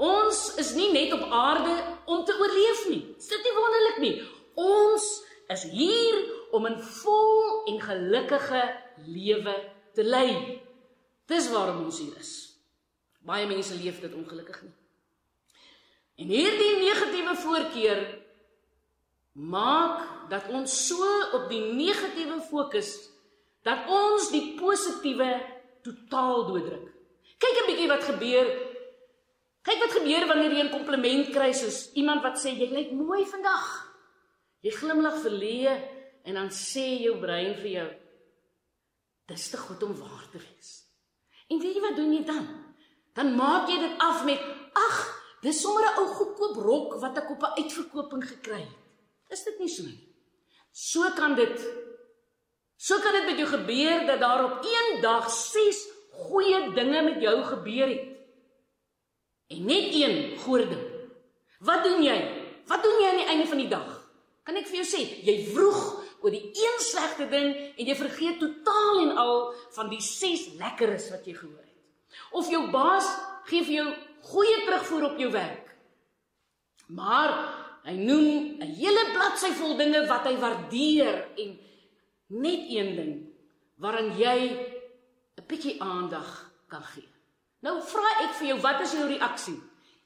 Ons is nie net op aarde om te oorleef nie. Is dit nie wonderlik nie? Ons is hier om 'n vol en gelukkige lewe te lei. Dis waarom ons hier is. Baie mense leef dit ongelukkig nie. En hierdie negatiewe voorkeur maak dat ons so op die negatiewe fokus dat ons die positiewe totaal dooddruk. Kyk 'n bietjie wat gebeur. Kyk wat gebeur wanneer jy 'n kompliment kry soos iemand wat sê jy lyk mooi vandag. Jy glimlag verlee en dan sê jou brein vir jou dis te goed om waar te wees. En weet jy wat doen jy dan? Dan maak jy dit af met ag, dis sommer 'n ou goedkoop rok wat ek op 'n uitverkoping gekry het. Is dit nie so nie? So kan dit so kan dit met jou gebeur dat daar op een dag 6 goeie dinge met jou gebeur het. En net een ding. Wat doen jy? Wat doen jy aan die einde van die dag? Kan ek vir jou sê, jy vroeg oor die een slegte ding en jy vergeet totaal en al van die 6 lekkeres wat jy gehoor het. Of jou baas gee vir jou goeie terugvoer op jou werk. Maar hy noem 'n hele bladsy vol dinge wat hy waardeer en net een ding waaraan jy 'n bietjie aandag kan gee. Nou vra ek vir jou, wat is jou reaksie?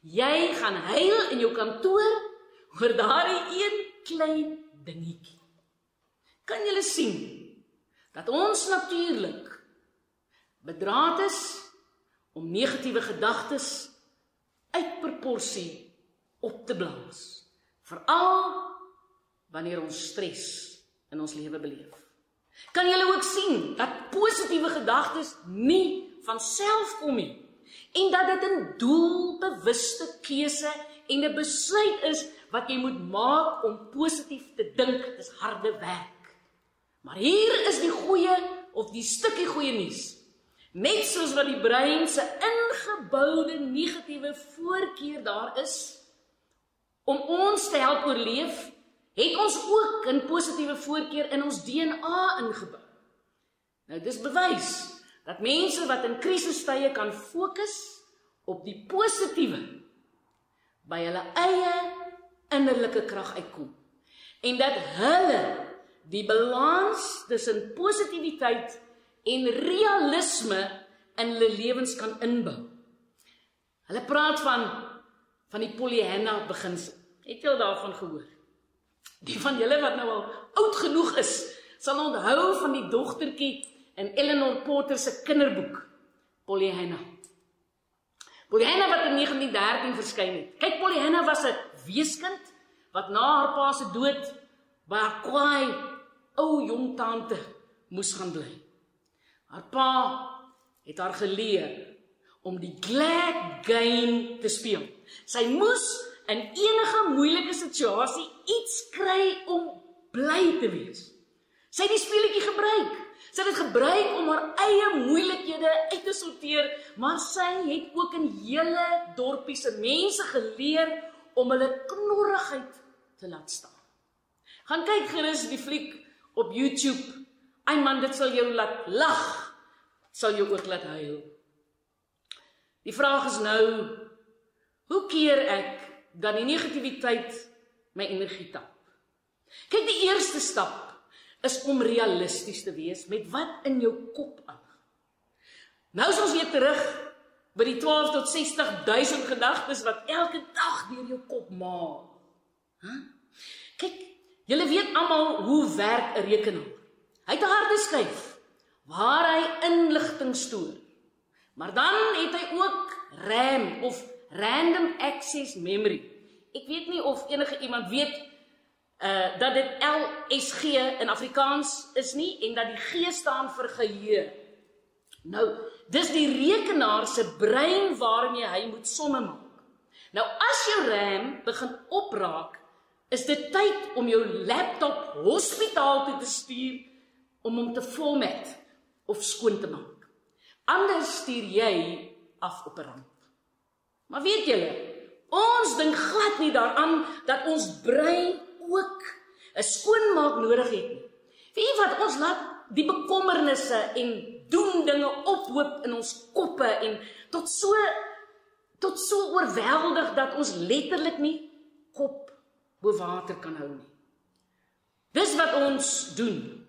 Jy gaan huil in jou kantoor oor daardie een klein dingetjie. Kan jy sien dat ons natuurlik bedraad is om negatiewe gedagtes uit proporsie op te blaas, veral wanneer ons stres in ons lewe beleef. Kan jy ook sien dat positiewe gedagtes nie van self kom nie en dat dit 'n doelbewuste keuse en 'n besluit is wat jy moet maak om positief te dink. Dis harde werk. Maar hier is die goeie of die stukkie goeie nuus. Net soos wat die brein se ingeboude negatiewe voorkeur daar is om ons te help oorleef, het ons ook 'n positiewe voorkeur in ons DNA ingebou. Nou dis bewys dat mense wat in krisistye kan fokus op die positiewe by hulle eie innerlike krag uitkom en dat hulle die balans tussen positiwiteit en realisme in hulle lewens kan inbou. Hulle praat van van die Pollyanna beginsel. Het jy al daarvan gehoor? Die van julle wat nou al oud genoeg is, sal onthou van die dogtertjie in Eleanor Porter se kinderboek Pollyanna. Pollyanna wat in 1913 verskyn het. Kyk, Pollyanna was 'n weeskind wat na haar pa se dood by 'n kwaai ou jong tante moes gaan bly. Haar pa het haar geleer om die glad game te speel. Sy moes in enige moeilike situasie iets kry om bly te wees. Sy het die speletjie gebruik. Sy het dit gebruik om haar eie moeilikhede uit te sorteer, maar sy het ook in hele dorpie se mense geleer om hulle knorrigheid te laat staan. Gaan kyk gerus die fliek op YouTube. Ai man, dit sal jou laat lag. Sal jou ook laat huil. Die vraag is nou, hoe keer ek dan die negativiteit my energie tap? Kyk, die eerste stap is om realisties te wees met wat in jou kop aan. Nou is ons weer terug by die 12 tot 60000 gedagtes wat elke dag deur jou kop maal. Hæ? Kyk, julle weet almal hoe werk 'n rekenaar. Hy het 'n harde skyf waar hy inligting stoor. Maar dan het hy ook RAM of random access memory. Ek weet nie of enige iemand weet uh dat dit LSG in Afrikaans is nie en dat die G staan vir geheue. Nou, dis die rekenaar se brein waarmee hy moet somme maak. Nou as jou RAM begin opraak, is dit tyd om jou laptop hospitaal toe te stuur om hom te format of skoon te maak. Anders stuur jy af op 'n ramp. Maar weet julle, ons dink glad nie daaraan dat ons brein ook 'n skoonmaak nodig het nie. Weet jy wat ons laat die bekommernisse en doen dinge ophoop in ons koppe en tot so tot so oorweldig dat ons letterlik nie kop bo water kan hou nie. Dis wat ons doen